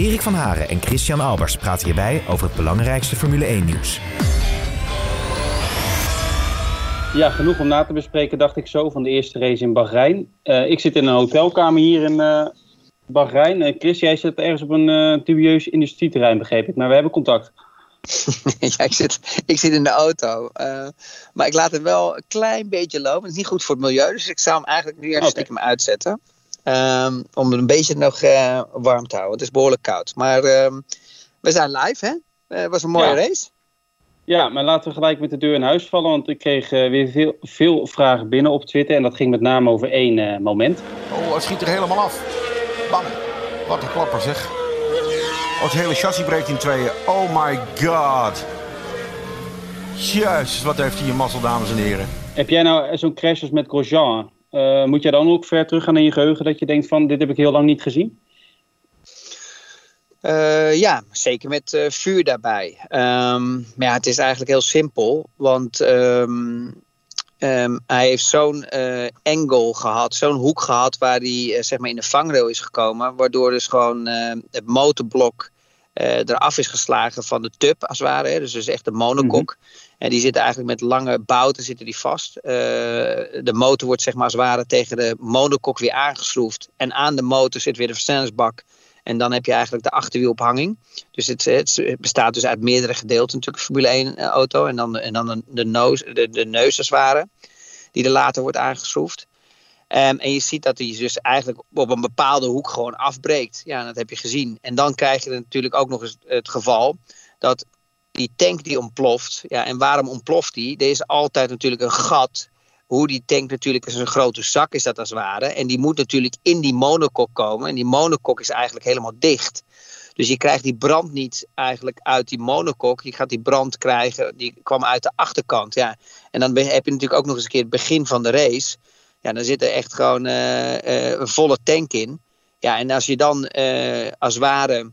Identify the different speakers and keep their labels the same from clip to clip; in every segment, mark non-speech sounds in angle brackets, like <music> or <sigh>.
Speaker 1: Erik van Haren en Christian Albers praten hierbij over het belangrijkste Formule 1-nieuws.
Speaker 2: Ja, genoeg om na te bespreken, dacht ik zo, van de eerste race in Bahrein. Uh, ik zit in een hotelkamer hier in uh, Bahrein. Uh, Chris, jij zit ergens op een dubieus industrieterrein, begreep ik. Maar we hebben contact. <laughs>
Speaker 3: ja, ik zit, ik zit in de auto. maar ik laat hem wel een klein beetje lopen. Het is niet goed voor het milieu, dus ik zou hem eigenlijk nu even okay. stiekem uitzetten. Um, om het een beetje nog uh, warm te houden. Het is behoorlijk koud. Maar um, we zijn live, hè? Het uh, was een mooie
Speaker 2: ja.
Speaker 3: race.
Speaker 2: Ja, maar laten we gelijk met de deur in huis vallen. Want ik kreeg uh, weer veel, veel vragen binnen op Twitter. En dat ging met name over één moment.
Speaker 4: Oh, het schiet er helemaal af. Bam. Wat een klapper zeg. Oh, het hele chassis breekt in tweeën. Oh my god. Jezus, wat heeft hij een mazzel, dames en heren.
Speaker 2: Heb jij nou zo'n crash als met Grosjean? Uh, moet jij dan ook ver terug gaan in je geheugen dat je denkt van dit heb ik heel lang niet gezien?
Speaker 3: Uh, ja, zeker met uh, vuur daarbij. Um, maar ja, het is eigenlijk heel simpel, want um, um, hij heeft zo'n angle gehad, zo'n hoek gehad waar hij zeg maar in de vangrail is gekomen, waardoor dus gewoon het motorblok eraf is geslagen van de tub als het ware. Hè? Dus, dus echt de monokok. Mm -hmm. En die zitten eigenlijk met lange bouten zitten die vast. Uh, de motor wordt zeg maar als ware tegen de monokok weer aangeschroefd. En aan de motor zit weer de versnellingsbak. En dan heb je eigenlijk de achterwielophanging. Dus het, het bestaat dus uit meerdere gedeelten natuurlijk, Formule 1 auto. En dan, en dan de, de, neus, de, de neus als ware. Die er later wordt aangeschroefd. Um, en je ziet dat hij dus eigenlijk op een bepaalde hoek gewoon afbreekt. Ja, dat heb je gezien. En dan krijg je natuurlijk ook nog eens het geval dat die tank die ontploft. Ja, en waarom ontploft die? Er is altijd natuurlijk een gat. Hoe die tank natuurlijk is een grote zak is dat als het ware. En die moet natuurlijk in die monokok komen. En die monokok is eigenlijk helemaal dicht. Dus je krijgt die brand niet eigenlijk uit die monokok. Je gaat die brand krijgen, die kwam uit de achterkant. Ja. En dan heb je natuurlijk ook nog eens een keer het begin van de race. Ja, dan zit er echt gewoon uh, uh, een volle tank in. Ja, en als je dan uh, als ware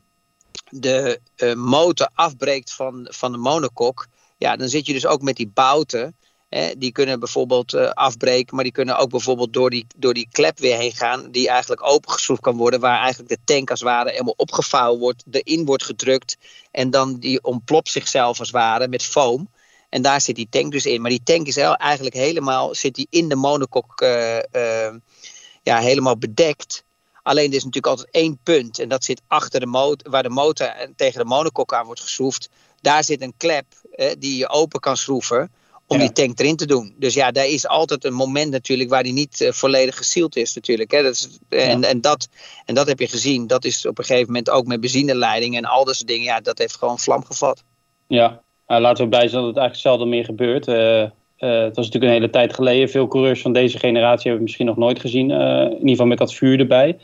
Speaker 3: de uh, motor afbreekt van, van de monokok, ja, dan zit je dus ook met die bouten. Hè, die kunnen bijvoorbeeld uh, afbreken, maar die kunnen ook bijvoorbeeld door die, door die klep weer heen gaan, die eigenlijk opengeschroefd kan worden, waar eigenlijk de tank als het ware helemaal opgevouwen wordt, erin wordt gedrukt en dan die ontplopt zichzelf als het ware met foam. En daar zit die tank dus in. Maar die tank is eigenlijk helemaal zit die in de monokok uh, ja, helemaal bedekt. Alleen er is natuurlijk altijd één punt. En dat zit achter de motor, waar de motor tegen de monokok aan wordt geschroefd. Daar zit een klep eh, die je open kan schroeven om ja. die tank erin te doen. Dus ja, daar is altijd een moment natuurlijk waar die niet uh, volledig gesield is natuurlijk. Hè. Dat is, ja. en, en, dat, en dat heb je gezien. Dat is op een gegeven moment ook met benzineleiding en al dat soort dingen. Ja, dat heeft gewoon vlam gevat.
Speaker 2: Ja, nou, laten we blij zijn dat het eigenlijk zelden meer gebeurt. Uh, uh, het was natuurlijk een hele tijd geleden. Veel coureurs van deze generatie hebben we misschien nog nooit gezien. Uh, in ieder geval met dat vuur erbij.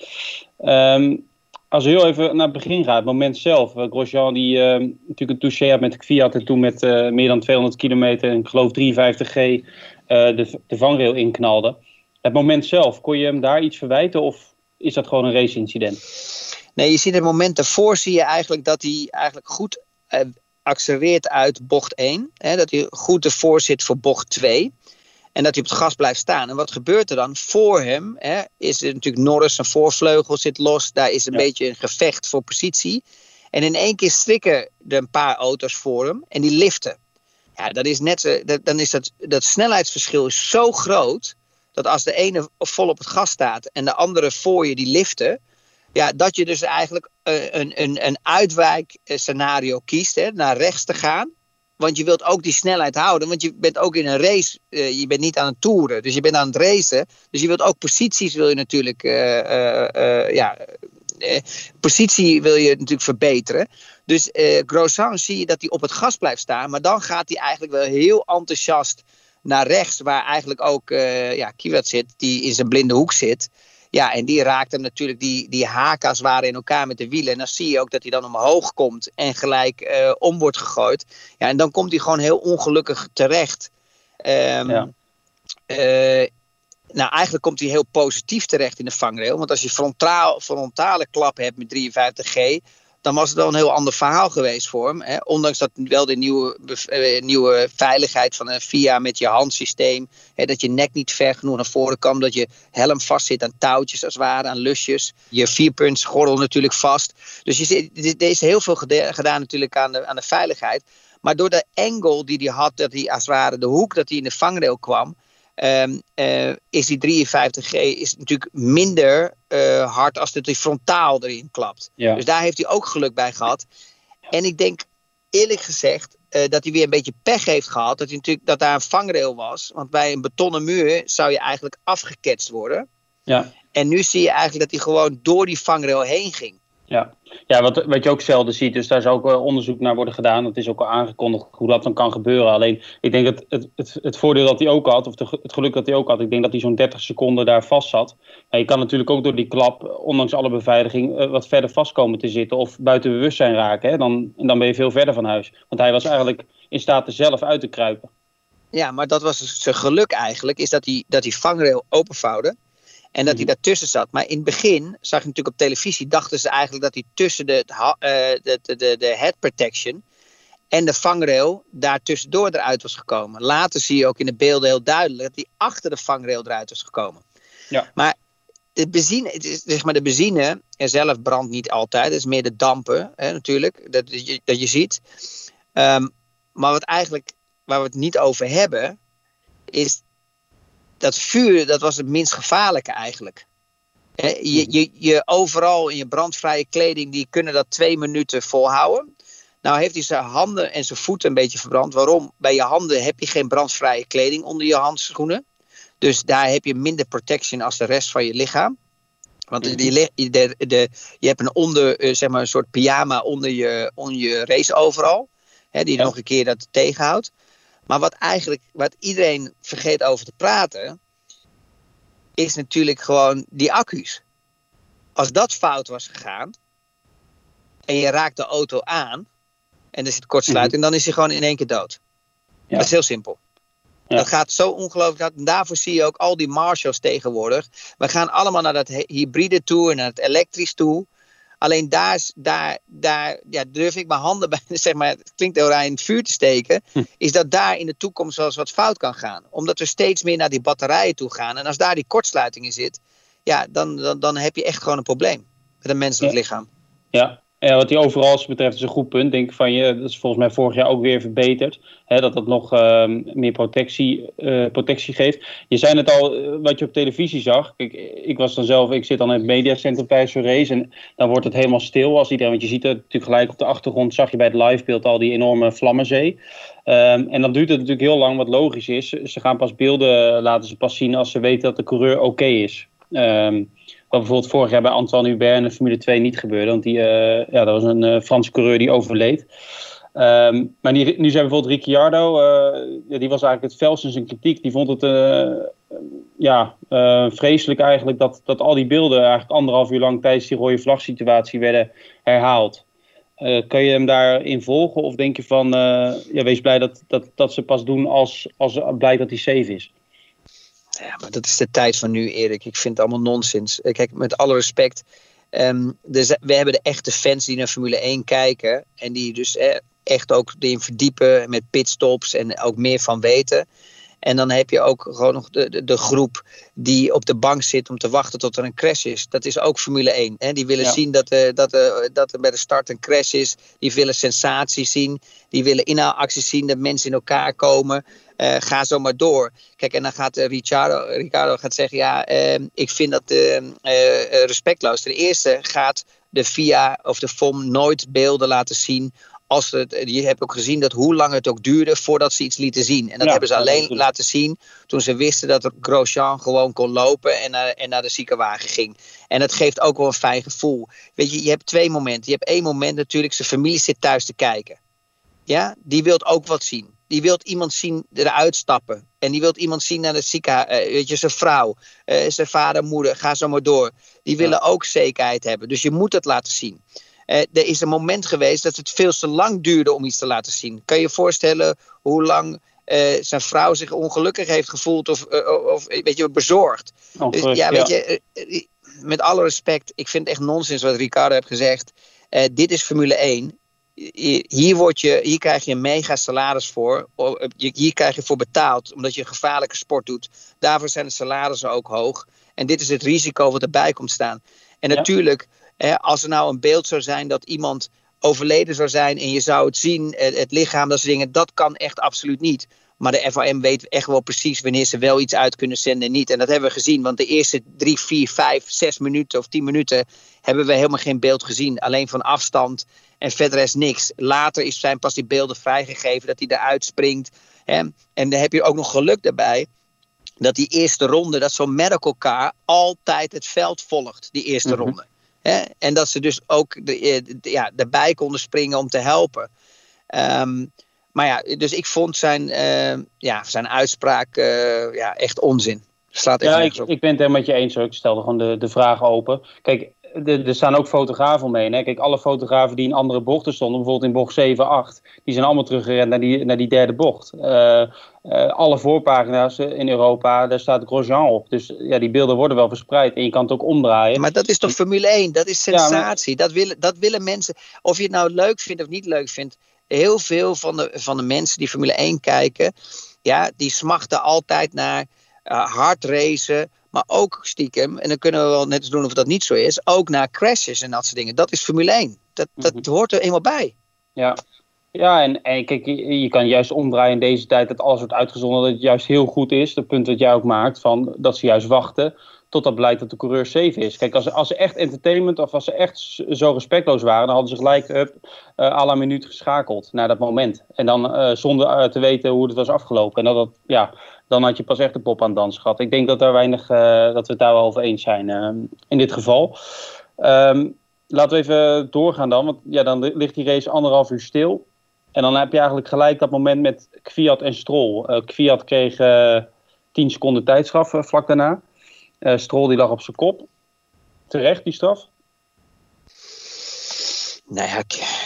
Speaker 2: Um, als we heel even naar het begin gaan, het moment zelf. Uh, Grosjean die uh, natuurlijk een touché had met Fiat en toen met meer dan 200 kilometer, en ik geloof 53G, de, de vangrail inknalde. Het moment zelf, kon je hem daar iets verwijten of is dat gewoon een race-incident?
Speaker 3: Nee, je ziet het moment daarvoor zie je eigenlijk dat hij eigenlijk goed accelereert uit bocht 1. Hè, dat hij goed ervoor zit voor bocht 2. En dat hij op het gas blijft staan. En wat gebeurt er dan? Voor hem hè, is er natuurlijk Norris, zijn voorvleugel zit los. Daar is een ja. beetje een gevecht voor positie. En in één keer strikken er een paar auto's voor hem. En die liften. Ja, dat is net, dat, dan is dat, dat snelheidsverschil is zo groot. Dat als de ene vol op het gas staat en de andere voor je die liften ja, dat je dus eigenlijk een, een, een uitwijkscenario kiest, hè, naar rechts te gaan. Want je wilt ook die snelheid houden, want je bent ook in een race, uh, je bent niet aan het toeren, dus je bent aan het racen. Dus je wilt ook posities wil je natuurlijk, uh, ja, positie wil je natuurlijk verbeteren. Dus Grosjean zie je dat hij op het gas blijft staan, maar dan gaat hij eigenlijk wel heel enthousiast naar rechts, waar eigenlijk ook ja, Kiewat zit, die in zijn blinde hoek zit. Ja, en die raakt hem natuurlijk, die, die hakas waren in elkaar met de wielen. En dan zie je ook dat hij dan omhoog komt en gelijk uh, om wordt gegooid. Ja, en dan komt hij gewoon heel ongelukkig terecht. Um, ja. uh, nou, eigenlijk komt hij heel positief terecht in de vangrail. Want als je frontaal, frontale klap hebt met 53G, dan was het wel een heel ander verhaal geweest voor hem. Hè? Ondanks dat wel de nieuwe, uh, nieuwe veiligheid van een VIA met je handsysteem. Hè, dat je nek niet ver genoeg naar voren kan. Dat je helm vast zit aan touwtjes als ware, aan lusjes. Je vierpuntsgordel natuurlijk vast. Dus je zit, er is heel veel gedaan natuurlijk aan de, aan de veiligheid. Maar door de angle die hij had, dat hij als ware de hoek dat hij in de vangrail kwam Um, uh, is die 53G is natuurlijk minder uh, hard als dat hij frontaal erin klapt. Ja. Dus daar heeft hij ook geluk bij gehad. En ik denk eerlijk gezegd uh, dat hij weer een beetje pech heeft gehad. Dat, hij natuurlijk, dat daar een vangrail was. Want bij een betonnen muur zou je eigenlijk afgeketst worden. Ja. En nu zie je eigenlijk dat hij gewoon door die vangrail heen ging.
Speaker 2: Ja, ja wat, wat je ook zelden ziet, dus daar zou ook onderzoek naar worden gedaan. Dat is ook al aangekondigd hoe dat dan kan gebeuren. Alleen, ik denk dat het, het, het voordeel dat hij ook had, of de, het geluk dat hij ook had, ik denk dat hij zo'n 30 seconden daar vast zat. En je kan natuurlijk ook door die klap, ondanks alle beveiliging, uh, wat verder vast komen te zitten of buiten bewustzijn raken. Hè? Dan, dan ben je veel verder van huis. Want hij was eigenlijk in staat er zelf uit te kruipen.
Speaker 3: Ja, maar dat was zijn geluk eigenlijk, is dat hij, dat hij vangrail openvouwde. En dat hij mhm. daartussen zat. Maar in het begin, zag je natuurlijk op televisie, dachten ze eigenlijk dat hij tussen de, uh, de, de, de head protection en de vangrail daar tussendoor eruit was gekomen. Later zie je ook in de beelden heel duidelijk dat hij achter de vangrail eruit was gekomen. Ja. Maar de benzine, zeg maar de benzine er zelf brandt niet altijd. Het is meer de dampen hè, natuurlijk, dat je, dat je ziet. Um, maar wat eigenlijk, waar we het niet over hebben, is dat vuur, dat was het minst gevaarlijke eigenlijk. je, je, je overal in je brandvrije kleding, die kunnen dat twee minuten volhouden. Nou heeft hij zijn handen en zijn voeten een beetje verbrand. Waarom? Bij je handen heb je geen brandvrije kleding onder je handschoenen. Dus daar heb je minder protection als de rest van je lichaam. Want je, de, de, je hebt een, onder, eh, zeg maar een soort pyjama onder je, onder je race overal. Hè, die nog een keer dat tegenhoudt. Maar wat eigenlijk, wat iedereen vergeet over te praten, is natuurlijk gewoon die accu's. Als dat fout was gegaan en je raakt de auto aan en er zit kortsluiting, mhm. dan is hij gewoon in één keer dood. Ja. Dat is heel simpel. Ja. Dat gaat zo ongelooflijk hard. En daarvoor zie je ook al die Marshalls tegenwoordig. We gaan allemaal naar dat hybride toe en naar het elektrisch toe. Alleen daar, daar, daar ja, durf ik mijn handen <laughs> bij, zeg maar, het klinkt heel raar, in het vuur te steken. Hm. Is dat daar in de toekomst wel eens wat fout kan gaan. Omdat we steeds meer naar die batterijen toe gaan. En als daar die kortsluiting in zit, ja, dan, dan, dan heb je echt gewoon een probleem met een menselijk lichaam.
Speaker 2: Ja, ja, wat die overal betreft is een goed punt. Denk van je, dat is volgens mij vorig jaar ook weer verbeterd. Hè, dat dat nog uh, meer protectie, uh, protectie geeft. Je zei het al, eh, wat je op televisie zag. Ik was dan zelf, ik zit dan in het mediacentrum bij zo'n race. En dan wordt het helemaal stil als iedereen. Want je ziet het natuurlijk gelijk op de achtergrond. Zag je bij het livebeeld al die enorme vlammenzee. Um, en dan duurt het natuurlijk heel lang, wat logisch is. Ze gaan pas beelden laten ze pas zien als ze weten dat de coureur oké is. Um, wat bijvoorbeeld vorig jaar bij Antoine Hubert in de Formule 2 niet gebeurde. Want die, uh, ja, dat was een uh, Franse coureur die overleed. Um, maar nu zijn bijvoorbeeld Ricciardo, uh, die was eigenlijk het felst in zijn kritiek. Die vond het ja, vreselijk eigenlijk dat, dat al die beelden eigenlijk anderhalf uur lang tijdens die rode vlag situatie werden herhaald. kan je hem daarin volgen of denk je van, ja, wees blij dat, dat, dat ze pas doen als, als blijkt dat hij safe is?
Speaker 3: Ja, maar dat is de tijd van nu, Erik. Ik vind het allemaal nonsens. Eh, kijk, met alle respect. Dus we hebben de echte fans die naar Formule 1 kijken. En die dus eh, echt ook erin verdiepen met pitstops en ook meer van weten. En dan heb je ook gewoon nog de, de, de, groep die op de bank zit om te wachten tot er een crash is. Dat is ook Formule 1. Hè? Die willen zien dat, uh, dat, uh, dat er bij de start een crash is. Die willen sensatie zien. Die willen inhaalacties zien, dat mensen in elkaar komen. Uh, ga zo maar door. Kijk, en dan gaat Ricciardo, Ricciardo gaat zeggen: Ja, ik vind dat respectloos. Ten eerste gaat de FIA of de FOM nooit beelden laten zien als het, je hebt ook gezien dat hoe lang het ook duurde voordat ze iets lieten zien. En dat hebben ze alleen laten zien toen ze wisten dat Grosjean gewoon kon lopen en naar, en naar de ziekenwagen ging. En dat geeft ook wel een fijn gevoel. Weet je, je hebt twee momenten. Je hebt één moment natuurlijk, zijn familie zit thuis te kijken. Ja, die wilt ook wat zien. die wil iemand zien eruit stappen. En die wil iemand zien naar het ziekenhuis. Uh, weet je, zijn vrouw, zijn vader, moeder, ga zo maar door. Die willen ook zekerheid hebben. Dus je moet het laten zien. Uh, er is een moment geweest dat het veel te lang duurde om iets te laten zien. Kan je je voorstellen hoe lang zijn vrouw zich ongelukkig heeft gevoeld of, of weet je, bezorgd? dus, ja, weet je, met alle respect, ik vind het echt nonsens wat Ricardo heeft gezegd. dit is Formule 1 hier, word je, hier krijg je een mega salaris voor. Hier krijg je voor betaald, omdat je een gevaarlijke sport doet. Daarvoor zijn de salarissen ook hoog. En dit is het risico wat erbij komt staan. En natuurlijk, hè, als er nou een beeld zou zijn dat iemand overleden zou zijn en je zou het zien, het, het lichaam, dat soort dingen, dat kan echt absoluut niet. Maar de FAM weet echt wel precies wanneer ze wel iets uit kunnen zenden en niet. En dat hebben we gezien, want de eerste drie, vier, vijf, zes minuten of tien minuten hebben we helemaal geen beeld gezien. Alleen van afstand en verder is niks. Later is zijn pas die beelden vrijgegeven dat hij eruit springt. Hè? En dan heb je ook nog geluk daarbij dat die eerste ronde, dat zo'n medical car altijd het veld volgt, die eerste mhm. ronde. Hè? En dat ze dus ook de, eh, de, ja, erbij konden springen om te helpen. Um, maar ja, dus ik vond zijn, uh, ja, zijn uitspraak uh, ja, echt onzin.
Speaker 2: Slaat ja, ik, ik ben het helemaal met je eens. Hoor. Ik stelde gewoon de, de vraag open. Kijk, er staan ook fotografen omheen. Hè? Kijk, alle fotografen die in andere bochten stonden, bijvoorbeeld in bocht 7, 8, die zijn allemaal teruggerend naar die, naar die derde bocht. Uh, uh, alle voorpagina's in Europa, daar staat Grosjean op. Dus ja, die beelden worden wel verspreid en je kan het ook omdraaien.
Speaker 3: Maar dat is toch Formule 1? Dat is sensatie. dat, willen, dat willen mensen, of je het nou leuk vindt of niet leuk vindt heel veel van de, van de mensen die Formule 1 kijken, ja, die smachten altijd naar uh, hard racen, maar ook stiekem, en dan kunnen we wel net eens doen of dat niet zo is, ook naar crashes en dat soort dingen. Dat is Formule 1. Dat, dat mhm. hoort er eenmaal bij.
Speaker 2: Ja, ja, en, en kijk, je, je, kan juist omdraaien in deze tijd dat alles wordt uitgezonden. Dat het juist heel goed is. Het punt dat jij ook maakt, van, dat ze juist wachten totdat blijkt dat de coureur safe is. Kijk, als, als ze echt entertainment of als ze echt zo respectloos waren, dan hadden ze gelijk up, uh, à la minuut geschakeld naar dat moment. En dan uh, zonder uh, te weten hoe het was afgelopen. En dat, dat, ja, dan had je pas echt de pop aan het dansen gehad. Ik denk dat, daar weinig, dat we het daar wel over eens zijn in dit geval. Um, laten we even doorgaan dan, want ja, dan ligt die race anderhalf uur stil. En dan heb je eigenlijk gelijk dat moment met Kviat en Stroll. Kviat kreeg 10 seconden tijdstraf vlak daarna. Uh, Strol die lag op zijn kop. Terecht die straf?
Speaker 3: Nou ja,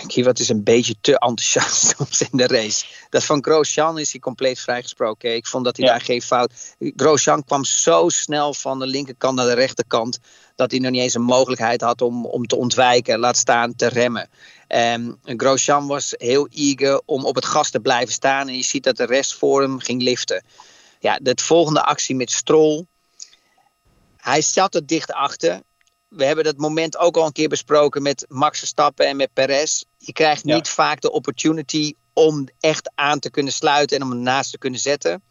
Speaker 3: Kiewat is een beetje te enthousiast <laughs> soms in de race. Dat van Grosjean is hij compleet vrijgesproken. Ik vond dat hij daar geen fout... Grosjean kwam zo snel van de linkerkant naar de rechterkant... dat hij nog niet eens een mogelijkheid had om, om te ontwijken. Laat staan te remmen. Um, Grosjean was heel eager om op het gas te blijven staan. En je ziet dat de rest voor hem ging liften. Ja, de volgende actie met Stroll hij zat er dicht achter. We hebben dat moment ook al een keer besproken met Max Verstappen en met Perez. Je krijgt niet vaak de opportunity om echt aan te kunnen sluiten en om naast te kunnen zetten.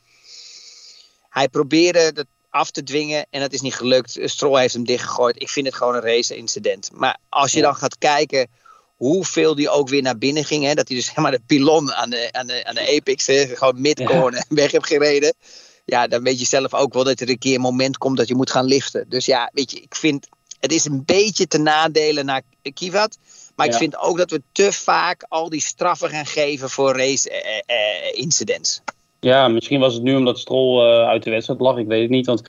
Speaker 3: Hij probeerde dat af te dwingen en dat is niet gelukt. Stroll heeft hem dichtgegooid. Ik vind het gewoon een race-incident. Maar als je dan gaat kijken hoeveel die ook weer naar binnen ging. Hè, dat hij dus <laughs> helemaal de pilon aan de, aan de, aan de apex, hè, gewoon midcorner ja. <laughs> weg heeft gereden ja, dan weet je zelf ook wel dat er een keer een moment komt dat je moet gaan liften. Dus ja, weet je, ik vind het is een beetje te nadelen naar Kivat. Maar ik vind ook dat we te vaak al die straffen gaan geven voor race-incidents. Eh,
Speaker 2: eh, ja, misschien was het nu omdat Stroll uh, uit de wedstrijd lag. Ik weet het niet. Want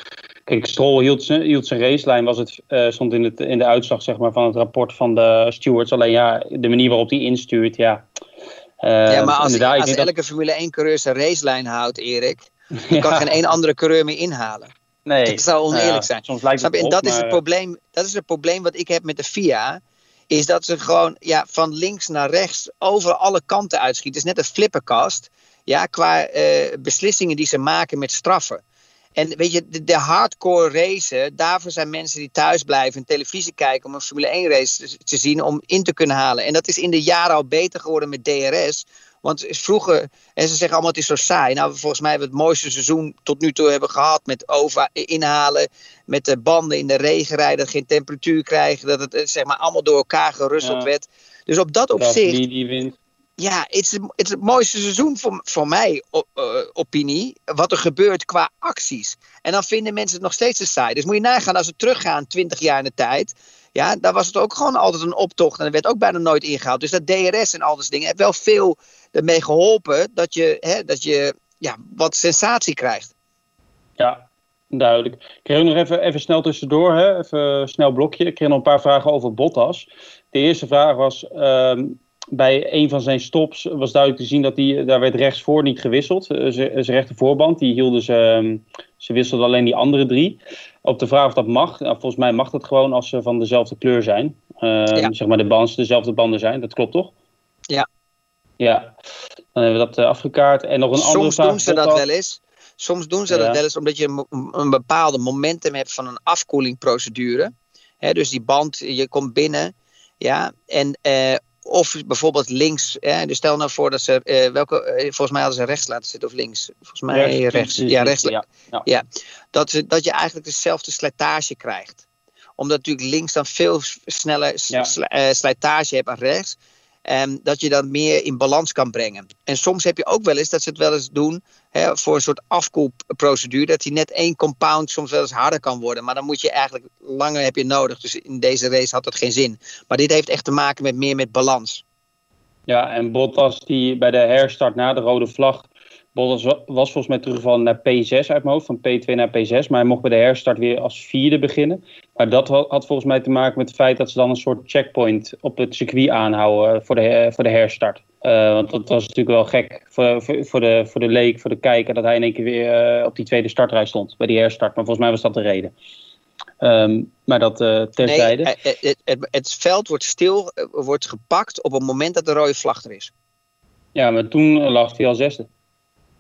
Speaker 2: kijk, Stroll hield, hield zijn racelijn. Was het, uh, stond in, het, in de uitslag zeg maar, van het rapport van de stewards. Alleen ja, de manier waarop hij instuurt, ja.
Speaker 3: ja, maar als, als elke Formule 1-coureur zijn racelijn houdt, Erik <laughs> je kan geen één andere coureur meer inhalen. Nee. Dat zou oneerlijk zijn. Soms lijkt het en dat, is het probleem, dat is het probleem wat ik heb met de FIA. Is dat ze gewoon ja, van links naar rechts over alle kanten uitschieten. Het is net een flipperkast. Ja, qua uh, beslissingen die ze maken met straffen. En weet je, de, de, hardcore racen, daarvoor zijn mensen die thuis blijven en televisie kijken om een Formule 1 race te, te, zien om in te kunnen halen. En dat is in de jaren al beter geworden met DRS. Want vroeger, en ze zeggen allemaal het is zo saai. Nou, volgens mij hebben we het mooiste seizoen tot nu toe hebben gehad. Met over inhalen, met de banden in de regen rijden, geen temperatuur krijgen. Dat het eh, zeg maar allemaal door elkaar gerusteld werd. Dus op dat opzicht... Die wint. Ja, het is, het is het mooiste seizoen voor, voor mij, uh, opinie. Wat er gebeurt qua acties. En dan vinden mensen het nog steeds te saai. Dus moet je nagaan als we teruggaan 20 jaar in de tijd Ja, daar was het ook gewoon altijd een optocht. En er werd ook bijna nooit ingehaald. Dus dat DRS en al dat dingen heeft wel veel ermee geholpen dat je, hè, dat je ja, wat sensatie krijgt.
Speaker 2: Ja, duidelijk. Ik kreeg nog even, even snel tussendoor, hè? even snel blokje. Ik kreeg nog een paar vragen over Bottas. De eerste vraag was, ehm, bij een van zijn stops was duidelijk te zien dat hij, daar werd rechtsvoor niet gewisseld. Uh, zijn rechtervoorband, die hielden ze, um, ze wisselden alleen die andere drie. Op de vraag of dat mag, nou, volgens mij mag dat gewoon als ze van dezelfde kleur zijn. Uh, ja. Zeg maar de bands dezelfde banden zijn, dat klopt toch?
Speaker 3: Ja.
Speaker 2: Ja, dan hebben we dat uh, afgekaart. En nog een
Speaker 3: Soms
Speaker 2: andere vraag.
Speaker 3: doen ze dat wel eens. Soms doen ze ja. dat wel eens omdat je een, bepaalde momentum hebt van een afkoelingprocedure. He, dus die band, je komt binnen. Ja, en of bijvoorbeeld links. Hè, dus stel nou voor dat ze. Uh, welke, uh, volgens mij hadden ze rechts laten zitten of links. Volgens mij rechts. rechts. Ja, rechts. Ja, ja. ja. Dat, ze, dat je eigenlijk dezelfde slijtage krijgt. Omdat natuurlijk links dan veel sneller sli, slijtage hebt dan rechts. Um, dat je dat meer in balans kan brengen. En soms heb je ook wel eens dat ze het wel eens doen hè, voor een soort afkoelprocedure. Dat die net één compound soms wel eens harder kan worden. Maar dan moet je eigenlijk langer heb je nodig. Dus in deze race had dat geen zin. Maar dit heeft echt te maken met meer met balans.
Speaker 2: Ja, en Bottas die bij de herstart na de rode vlag. Bottas was volgens mij teruggevallen naar P6 uit mijn hoofd, van P2 naar P6. Maar hij mocht bij de herstart weer als vierde beginnen. Maar dat had volgens mij te maken met het feit dat ze dan een soort checkpoint op het circuit aanhouden voor de, voor de herstart. Uh, want dat was natuurlijk wel gek voor, voor, voor, de, voor de leek, voor de kijker, dat hij in één keer weer uh, op die tweede startrij stond bij die herstart. Maar volgens mij was dat de reden. Um, maar dat uh, terzijde.
Speaker 3: Nee, het, het, het, veld wordt stil, wordt gepakt op het moment dat de rode vlag er is.
Speaker 2: Ja, maar toen lag hij al zesde.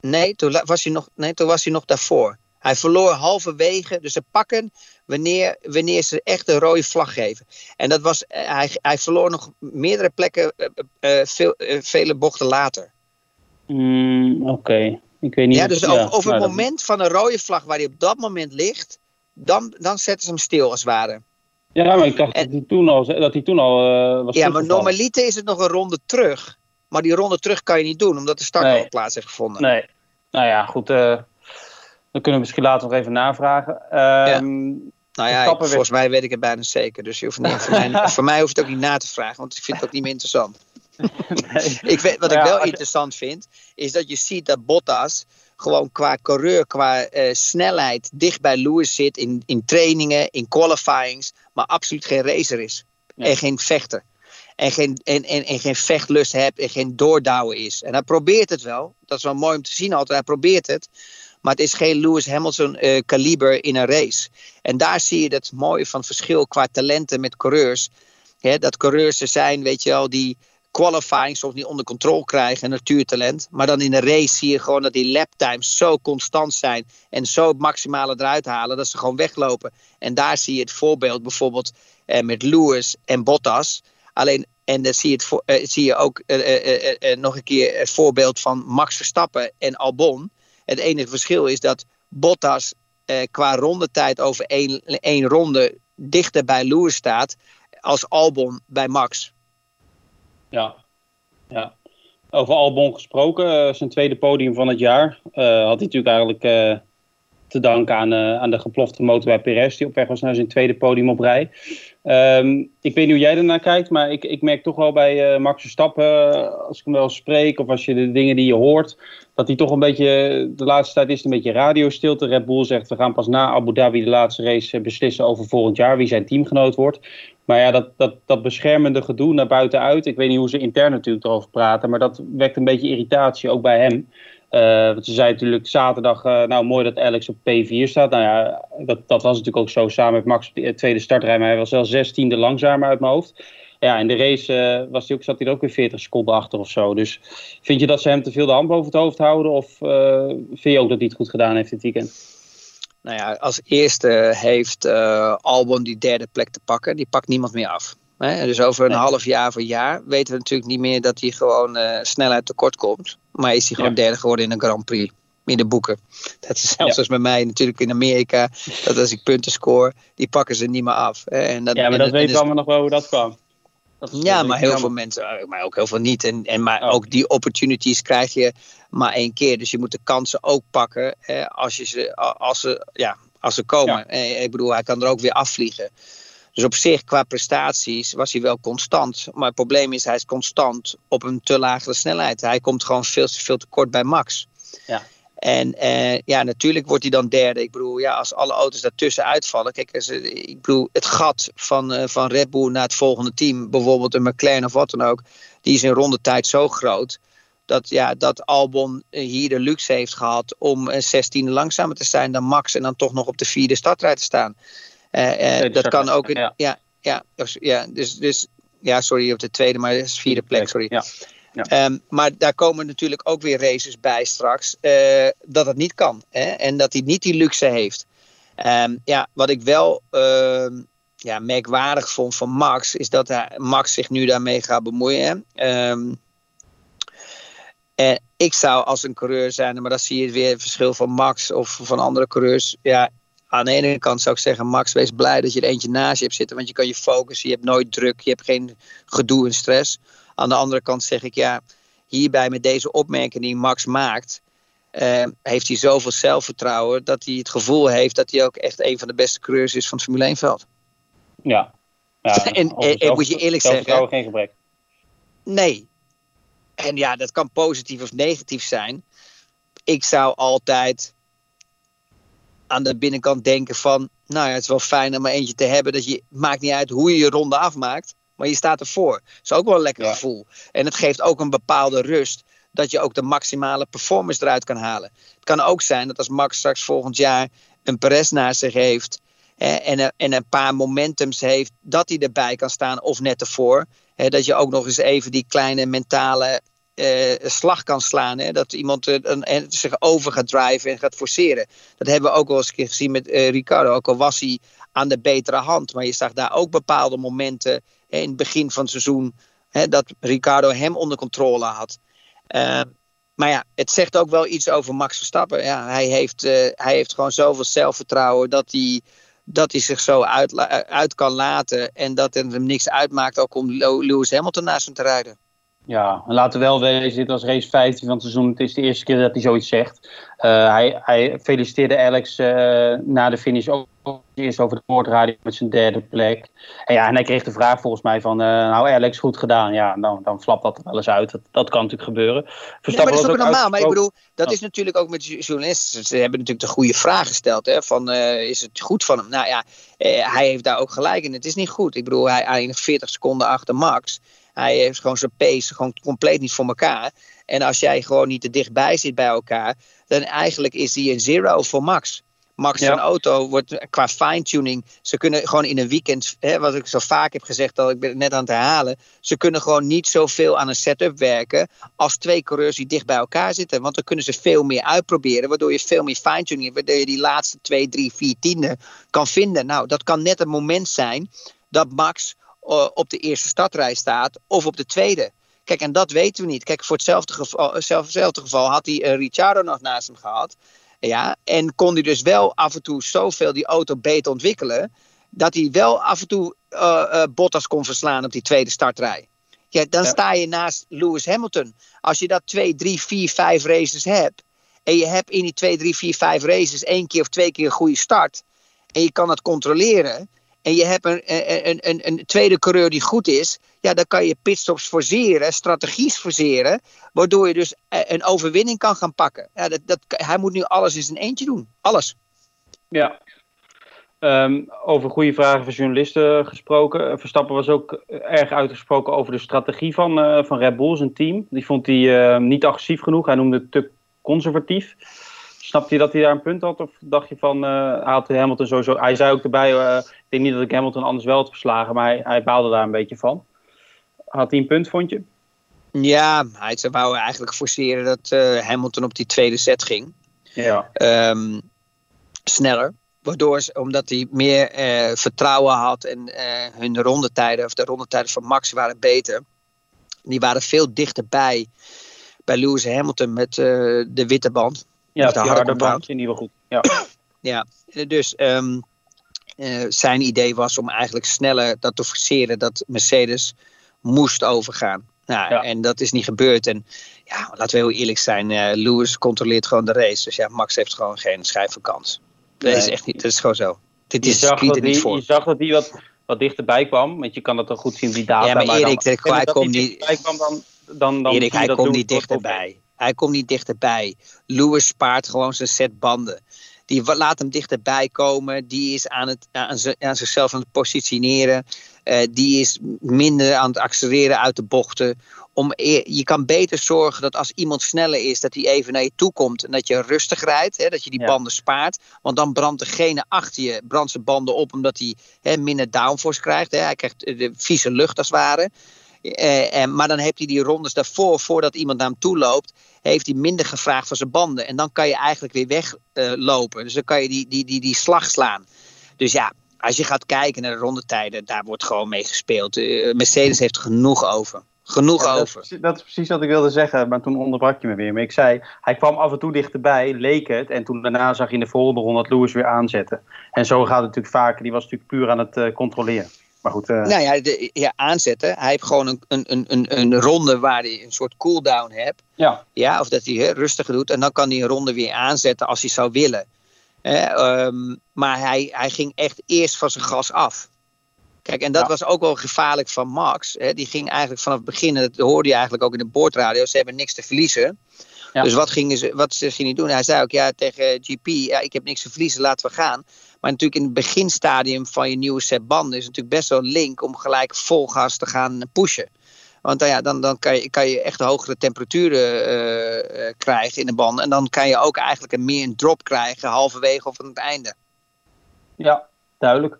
Speaker 3: Nee, toen was hij nog, nee, toen was hij nog daarvoor. Hij verloor halverwege, dus ze pakken wanneer, wanneer ze echt een rode vlag geven. En dat was, hij, hij verloor nog meerdere plekken, uh, veel, uh, vele bochten later.
Speaker 2: Mm, Oké, okay. ik weet niet.
Speaker 3: Ja, dus over, over het moment van een rode vlag waar hij op dat moment ligt, dan, dan zetten ze hem stil als het ware.
Speaker 2: Ja, maar ik dacht en, dat hij toen al, dat hij toen al was
Speaker 3: Ja, maar normaliter is het nog een ronde terug. Maar die ronde terug kan je niet doen, omdat de start
Speaker 2: nee.
Speaker 3: al plaats heeft gevonden.
Speaker 2: Nee, nou ja, goed. Dan kunnen we misschien later nog even navragen. Um,
Speaker 3: ja. Nou ja, ik, volgens mij weet ik het bijna zeker. Dus je hoeft niet, voor, mij, <laughs> voor mij hoeft het ook niet na te vragen, want ik vind het ook niet meer interessant. nee. <laughs> ik weet, wat ik wel interessant vind, is dat je ziet dat Bottas gewoon qua coureur, qua uh, snelheid dicht bij Lewis zit in, in trainingen, in qualifyings, maar absoluut geen racer is. Ja. En geen vechter en geen, en, en, en geen vechtlust hebt en geen doordouwen is. En hij probeert het wel. Dat is wel mooi om te zien altijd. Hij probeert het. Maar het is geen Lewis Hamilton uh, kaliber in een race. En daar zie je dat mooie van verschil qua talenten met coureurs. He, dat coureurs er zijn, weet je wel, die qualifying soms niet onder controle krijgen, natuurtalent. Maar dan in een race zie je gewoon dat die laptimes zo constant zijn en zo het maximale eruit halen dat ze gewoon weglopen. En daar zie je het voorbeeld bijvoorbeeld eh, met Lewis en Bottas. Alleen, en dan zie je, het uh, zie je ook uh, uh, nog een keer het voorbeeld van Max Verstappen en Albon. Het enige verschil is dat Bottas qua rondetijd over één, één ronde dichter bij Lewis staat als Albon bij Max.
Speaker 2: Ja, ja. Over Albon gesproken, zijn tweede podium van het jaar. had hij natuurlijk eigenlijk te danken aan, aan de geplofte motor bij Perez, die op weg was naar zijn tweede podium op rij. Um, ik weet niet hoe jij ernaar kijkt, maar ik, ik merk toch wel bij uh, Max Verstappen, uh, als ik hem wel spreek of als je de dingen die je hoort, dat hij toch een beetje, de laatste tijd is het een beetje radiostilte. Red Bull zegt, we gaan pas na Abu Dhabi de laatste race beslissen over volgend jaar wie zijn teamgenoot wordt. Maar ja, dat, dat, dat beschermende gedoe naar buiten uit, ik weet niet hoe ze intern natuurlijk erover praten, maar dat wekt een beetje irritatie ook bij hem. Uh, want ze zei natuurlijk zaterdag, uh, nou mooi dat Alex op P4 staat. Nou ja, dat, dat was natuurlijk ook zo samen met Max de tweede startrij. Maar hij was wel zestiende langzamer uit mijn hoofd. Ja, in de race was hij ook, zat hij er ook weer 40 seconden achter of zo. Dus vind je dat ze hem te veel de hand boven het hoofd houden? Of vind je ook dat hij het goed gedaan heeft dit weekend?
Speaker 3: Nou ja, als eerste heeft Albon die derde plek te pakken. Die pakt niemand meer af. Hè? Dus over een nee. half jaar of een jaar weten we natuurlijk niet meer dat hij gewoon uh, snelheid tekort komt. Maar is hij gewoon ja. derde geworden in een Grand Prix. In de boeken. <laughs> Dat is zelfs ja. als bij mij natuurlijk in Amerika. Dat als ik punten score, die pakken ze niet meer af. Hè? En dat,
Speaker 2: ja, maar dat weten we allemaal nog wel hoe dat kwam.
Speaker 3: Dat ja, maar heel veel mensen, maar ook heel veel niet. En, en maar oh. ook die opportunities krijg je maar één keer. Dus je moet de kansen ook pakken hè, als, je ze, als, ze, ja, als ze komen. Ja. Ik bedoel, hij kan er ook weer afvliegen. Dus op zich, qua prestaties, was hij wel constant. Maar het probleem is, hij is constant op een te lagere snelheid. Hij komt gewoon veel, veel te kort bij Max.
Speaker 2: Ja.
Speaker 3: En eh, ja, natuurlijk wordt hij dan derde. Ik bedoel, ja, als alle auto's daartussen uitvallen. Kijk, als, eh, ik bedoel, het gat van, uh, van Red Bull naar het volgende team, bijvoorbeeld een McLaren of wat dan ook, die is in rondetijd zo groot. Dat, ja, dat Albon hier de luxe heeft gehad om een 16e langzamer te zijn dan Max. En dan toch nog op de vierde startrij te staan. Dat kan ook. Ja. Ja, ja, dus, dus ja, sorry op de tweede, maar het is vierde plek, sorry.
Speaker 2: Ja.
Speaker 3: Ja. Um, maar daar komen natuurlijk ook weer races bij straks. Uh, dat het niet kan. Hè? En dat hij niet die luxe heeft. Um, ja, wat ik wel uh, ja, merkwaardig vond van Max. Is dat hij, Max zich nu daarmee gaat bemoeien. Um, ik zou als een coureur zijn. Maar dan zie je weer het verschil van Max of van andere coureurs. Ja, aan de ene kant zou ik zeggen, Max, wees blij dat je er eentje naast je hebt zitten. Want je kan je focussen, je hebt nooit druk, je hebt geen gedoe en stress. Aan de andere kant zeg ik, ja, hierbij met deze opmerking die Max maakt, uh, heeft hij zoveel zelfvertrouwen dat hij het gevoel heeft dat hij ook echt een van de beste coureurs is van het Formule 1 veld.
Speaker 2: Ja. ja <laughs>
Speaker 3: en, en, en moet je eerlijk zeggen.
Speaker 2: geen gebrek.
Speaker 3: Nee. En ja, dat kan positief of negatief zijn. Ik zou altijd aan de binnenkant denken van, nou ja, het is wel fijn om er eentje te hebben. Dat je, maakt niet uit hoe je je ronde afmaakt, maar je staat ervoor. Dat is ook wel een lekker gevoel. En het geeft ook een bepaalde rust, dat je ook de maximale performance eruit kan halen. Het kan ook zijn dat als Max straks volgend jaar een Perez naast zich heeft en, en een paar momentums heeft, dat hij erbij kan staan of net ervoor. dat je ook nog eens even die kleine mentale uh, slag kan slaan. Hè? Dat iemand een, zich over gaat drijven en gaat forceren. Dat hebben we ook wel eens gezien met uh, Ricardo. Ook al was hij aan de betere hand. Maar je zag daar ook bepaalde momenten hè, in het begin van het seizoen. Hè, dat Ricardo hem onder controle had. maar ja, het zegt ook wel iets over Max Verstappen. Ja, hij, heeft, hij heeft gewoon zoveel zelfvertrouwen dat hij dat hij zich zo uit, uit kan laten. En dat het hem niks uitmaakt ook om Lewis Hamilton naast hem te rijden.
Speaker 2: Ja, laten we wel wezen, dit was race 15 van het seizoen. Het is de eerste keer dat hij zoiets zegt. Uh, hij, hij, feliciteerde Alex uh, na de finish ook eerst over de boordradio met zijn derde plek. En, ja, en hij kreeg de vraag volgens mij van, uh, nou Alex, goed gedaan. Ja, dan, dan flapt dat er wel eens uit. Dat, dat kan natuurlijk gebeuren.
Speaker 3: Verstappen maar dat is ook, normaal. Maar ik bedoel, dat is natuurlijk ook met journalisten. Ze hebben natuurlijk de goede vraag gesteld. Hè, van, is het goed van hem? Nou ja, hij heeft daar ook gelijk in. Het is niet goed. Ik bedoel, hij eindigt 40 seconden achter Max. Hij heeft gewoon zijn pace gewoon compleet niet voor elkaar. En als jij gewoon niet te dichtbij zit bij elkaar, dan eigenlijk is hij een zero voor Max. Max zijn auto wordt qua fine-tuning. Ze kunnen gewoon in een weekend, hè, wat ik zo vaak heb gezegd, dat ik ben het net aan het herhalen. Ze kunnen gewoon niet zoveel aan een setup werken als twee coureurs die dicht bij elkaar zitten. Want dan kunnen ze veel meer uitproberen, waardoor je veel meer fine-tuning hebt. Waardoor je die laatste twee, drie, vier tienden kan vinden. Nou, dat kan net het moment zijn dat Max op de eerste startrij staat of op de tweede. Kijk, en dat weten we niet. Kijk, voor hetzelfde geval, hetzelfde geval had hij uh, Ricciardo nog naast hem gehad. Ja, en kon hij dus wel af en toe zoveel die auto beter ontwikkelen. Dat hij wel af en toe uh, Bottas kon verslaan op die tweede startrij. Ja, dan sta je naast Lewis Hamilton. Als je dat 2, 3, 4, 5 races hebt. En je hebt in die 2, 3, 4, 5 races één keer of twee keer een goede start. En je kan dat controleren en je hebt een, een, een, een, tweede coureur die goed is, ja, dan kan je pitstops forceren, strategies forceren, waardoor je dus eh, een overwinning kan gaan pakken. Ja, dat, dat, hij moet nu alles in zijn eentje doen. Alles.
Speaker 2: Ja. Um, over goede vragen van journalisten gesproken. Verstappen was ook erg uitgesproken over de strategie van, uh, van Red Bull, zijn team. Die vond hij uh, niet agressief genoeg. Hij noemde het te conservatief. Snapte je dat hij daar een punt had? Of dacht je van, uh, had Hamilton sowieso... Hij zei ook erbij, uh, ik denk niet dat ik Hamilton anders wel had verslagen, maar hij, hij baalde daar een beetje van. Had hij een punt, vond je?
Speaker 3: Ja, hij wou eigenlijk forceren dat uh, Hamilton op die tweede set ging.
Speaker 2: Ja.
Speaker 3: Um, sneller. Waardoor, omdat hij meer vertrouwen had en hun rondetijden, of de rondetijden van Max waren beter. Die waren veel dichterbij bij Lewis Hamilton met de witte band.
Speaker 2: Ja, de harde, band in ieder geval goed.
Speaker 3: Ja, <clears throat> ja dus um, uh, zijn idee was om eigenlijk sneller dat te forceren dat Mercedes moest overgaan. Nou, ja. En dat is niet gebeurd. En ja, laten we heel eerlijk zijn, uh, Lewis controleert gewoon de race. Dus ja, Max heeft gewoon geen schijf van kans. Dat is echt niet, dat is gewoon zo. Dit is
Speaker 2: je zag, dat
Speaker 3: niet
Speaker 2: die,
Speaker 3: voor.
Speaker 2: je zag dat hij wat wat dichterbij kwam. Want je kan dat dan goed zien, die data.
Speaker 3: Ja, maar Erik,
Speaker 2: dan,
Speaker 3: hij komt niet...
Speaker 2: Kwam, dan, dan, dan
Speaker 3: Erik, hij komt niet dichterbij. Hij komt niet dichterbij. Lewis spaart gewoon zijn set banden. Die laat hem dichterbij komen. Die is aan, het, aan, aan zichzelf aan het positioneren. Uh, die is minder aan het accelereren uit de bochten. Om, je kan beter zorgen dat als iemand sneller is, dat hij even naar je toe komt. En dat je rustig rijdt, hè, dat je die banden spaart. Want dan brandt degene achter je brandt zijn banden op, omdat hij hè, minder downforce krijgt. Hè. Hij krijgt de vieze lucht als het ware. Uh, en, maar dan heeft hij die rondes daarvoor, voordat iemand naar hem toe loopt, heeft hij minder gevraagd van zijn banden. En dan kan je eigenlijk weer weglopen. Uh, dus dan kan je die, die, die, die slag slaan. Dus ja, als je gaat kijken naar de rondetijden, daar wordt gewoon mee gespeeld. Uh, Mercedes heeft genoeg over. Genoeg
Speaker 2: ja,
Speaker 3: over.
Speaker 2: Dat is, dat is, precies wat ik wilde zeggen, maar toen onderbrak je me weer. Maar ik zei, hij kwam af en toe dichterbij, leek het. En toen daarna zag je in de volgende ronde dat Lewis weer aanzetten. En zo gaat het natuurlijk vaker. Die was natuurlijk puur aan het controleren. Maar goed. Uh...
Speaker 3: Nou ja, de, ja, aanzetten. Hij heeft gewoon een, een, een, een ronde waar hij een soort cooldown hebt.
Speaker 2: Ja.
Speaker 3: ja of dat hij hè, rustiger doet. En dan kan hij een ronde weer aanzetten als hij zou willen. Eh, um, maar hij, hij ging echt eerst van zijn gas af. Kijk, en dat ja. was ook wel gevaarlijk van Max. Hè. Die ging eigenlijk vanaf het begin, en dat hoorde je eigenlijk ook in de boordradio, ze hebben niks te verliezen. Ja. Dus wat gingen ze, wat ging hij doen? Hij zei ook ja, tegen GP, ja, ik heb niks te verliezen, laten we gaan. Maar natuurlijk in het beginstadium van je nieuwe set banden is het natuurlijk best wel link om gelijk vol gas te gaan pushen. Want dan, ja, dan, dan kan, je, kan je echt hogere temperaturen uh, uh, krijgen in de banden. En dan kan je ook eigenlijk een meer een drop krijgen halverwege of aan het einde.
Speaker 2: Ja, duidelijk.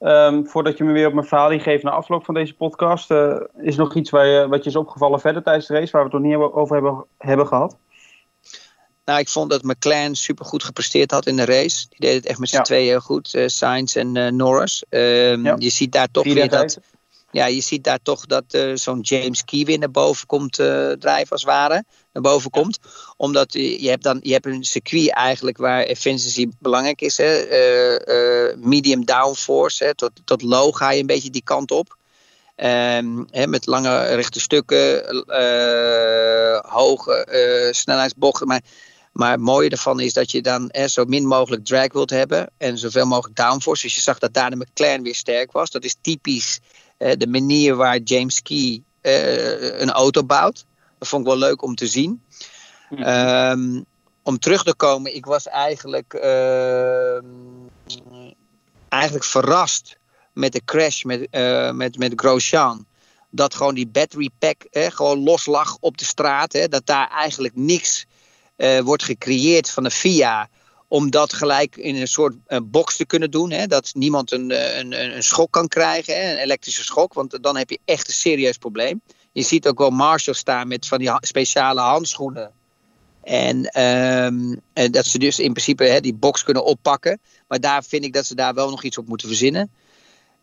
Speaker 2: Um, voordat je me weer op mijn verhaal geeft na afloop van deze podcast, uh, is nog iets waar wat je is opgevallen verder tijdens de race, waar we het nog niet over hebben, hebben gehad?
Speaker 3: Nou, ik vond dat McLaren supergoed gepresteerd had in de race. Die deed het echt met z'n ja. tweeën heel goed, uh, Sainz en uh, Norris. Um, ja. Je ziet daar toch weer dat... Ja, je ziet daar toch dat uh, zo'n James Key weer naar boven komt drijven als het ware. Naar boven ja. komt. Omdat je hebt, dan, je hebt een circuit eigenlijk waar efficiency belangrijk is. Hè? medium downforce. Hè? Tot, tot low ga je een beetje die kant op. Um, hè, met lange rechte stukken, uh, hoge uh, snelheidsbochten. Maar, maar het mooie ervan is dat je dan hè, zo min mogelijk drag wilt hebben en zoveel mogelijk downforce. Dus je zag dat daar de McLaren weer sterk was. Dat is typisch uh, de manier waar James Key een auto bouwt. Dat vond ik wel leuk om te zien. Um, om terug te komen, ik was eigenlijk, ehm, eigenlijk verrast met de crash met, uh, met, met Grosjean. Dat gewoon die battery pack hè, gewoon los lag op de straat. Hè, dat daar eigenlijk niks uh, wordt gecreëerd van de FIA. Om dat gelijk in een soort uh, box te kunnen doen. Hè, dat niemand een, een, een schok kan krijgen. Hè, een elektrische schok. Want dan heb je echt een serieus probleem. Je ziet ook wel Marshall staan met van die speciale handschoenen. En um, dat ze dus in principe hè, die box kunnen oppakken. Maar daar vind ik dat ze daar wel nog iets op moeten verzinnen.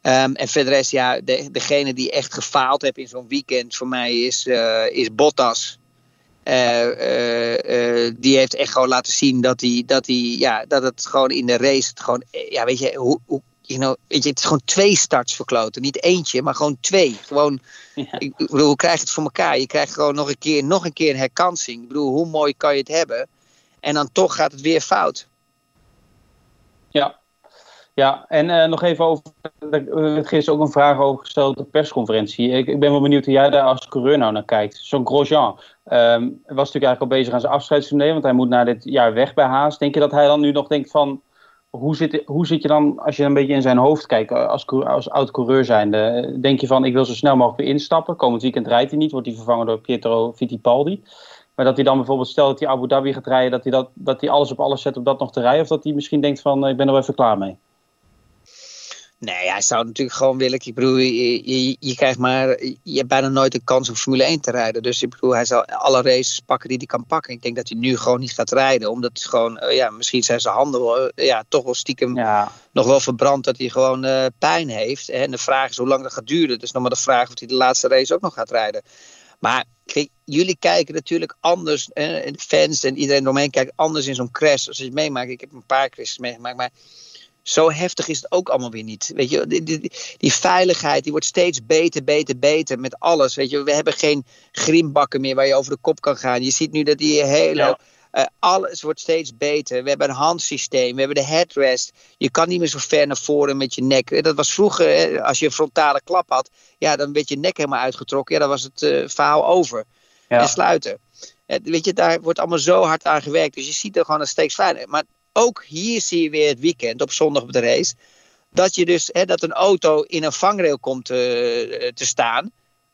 Speaker 3: Um, en verder is ja, de, degene die echt gefaald heeft in zo'n weekend voor mij is, is Bottas. Uh, uh, die heeft echt gewoon laten zien dat, hij, dat, hij, ja, dat het gewoon in de race, het gewoon, ja, weet je, hoe, hoe, you know, weet je, het is gewoon twee starts verkloten. Niet eentje, maar gewoon twee. Gewoon, ja. ik bedoel, hoe krijg je het voor elkaar? Je krijgt gewoon nog een keer, nog een keer een herkansing. Ik bedoel, hoe mooi kan je het hebben? En dan toch gaat het weer fout.
Speaker 2: Ja, ja, en uh, nog even over. Er is gisteren ook een vraag over gesteld op de persconferentie. Ik, ik, ben wel benieuwd hoe jij daar als coureur nou naar kijkt. Zo'n Grosjean um, was natuurlijk eigenlijk al bezig aan zijn afscheidstournee, want hij moet na dit jaar weg bij Haas. Denk je dat hij dan nu nog denkt van. Hoe zit, hoe zit je dan, als je een beetje in zijn hoofd kijkt, als, als oud-coureur zijnde? Denk je van, ik wil zo snel mogelijk weer instappen. Komend weekend rijdt hij niet, wordt hij vervangen door Pietro Fittipaldi. Maar dat hij dan bijvoorbeeld, stel dat hij Abu Dhabi gaat rijden, dat hij, dat, dat hij alles op alles zet om dat nog te rijden. Of dat hij misschien denkt van, ik ben er wel even klaar mee.
Speaker 3: Nee, hij zou natuurlijk gewoon willen. Ik bedoel, je, je, je, krijgt maar. Je hebt bijna nooit een kans om Formule 1 te rijden. Dus ik bedoel, hij zal alle races pakken die hij kan pakken. Ik denk dat hij nu gewoon niet gaat rijden. Omdat het gewoon. Uh, ja, misschien zijn zijn handen uh, ja, toch wel stiekem
Speaker 2: ja.
Speaker 3: nog wel verbrand dat hij gewoon uh, pijn heeft. En de vraag is hoe lang dat gaat duren. Dus nog maar de vraag of hij de laatste race ook nog gaat rijden. Maar kijk, jullie kijken natuurlijk anders. de fans en iedereen eromheen kijkt anders in zo'n crash. Als je het meemaakt. Ik heb een paar crashes meegemaakt. Maar zo heftig is het ook allemaal weer niet. Weet je, die, die, die, veiligheid die wordt steeds beter, beter, beter met alles. Weet je, we hebben geen grimbakken meer waar je over de kop kan gaan. Je ziet nu dat die hele ja. Uh, alles wordt steeds beter. We hebben een handsysteem, we hebben de headrest. Je kan niet meer zo ver naar voren met je nek. Dat was vroeger, hè, als je een frontale klap had, ja, dan werd je nek helemaal uitgetrokken. Ja, dan was het uh, verhaal over. Ja. En sluiten. weet je, daar wordt allemaal zo hard aan gewerkt. Dus je ziet er gewoon een steeds fijner. Maar ook hier zie je weer het weekend, op zondag op de race. Dat je dus, hè, dat een auto in een vangrail komt te staan,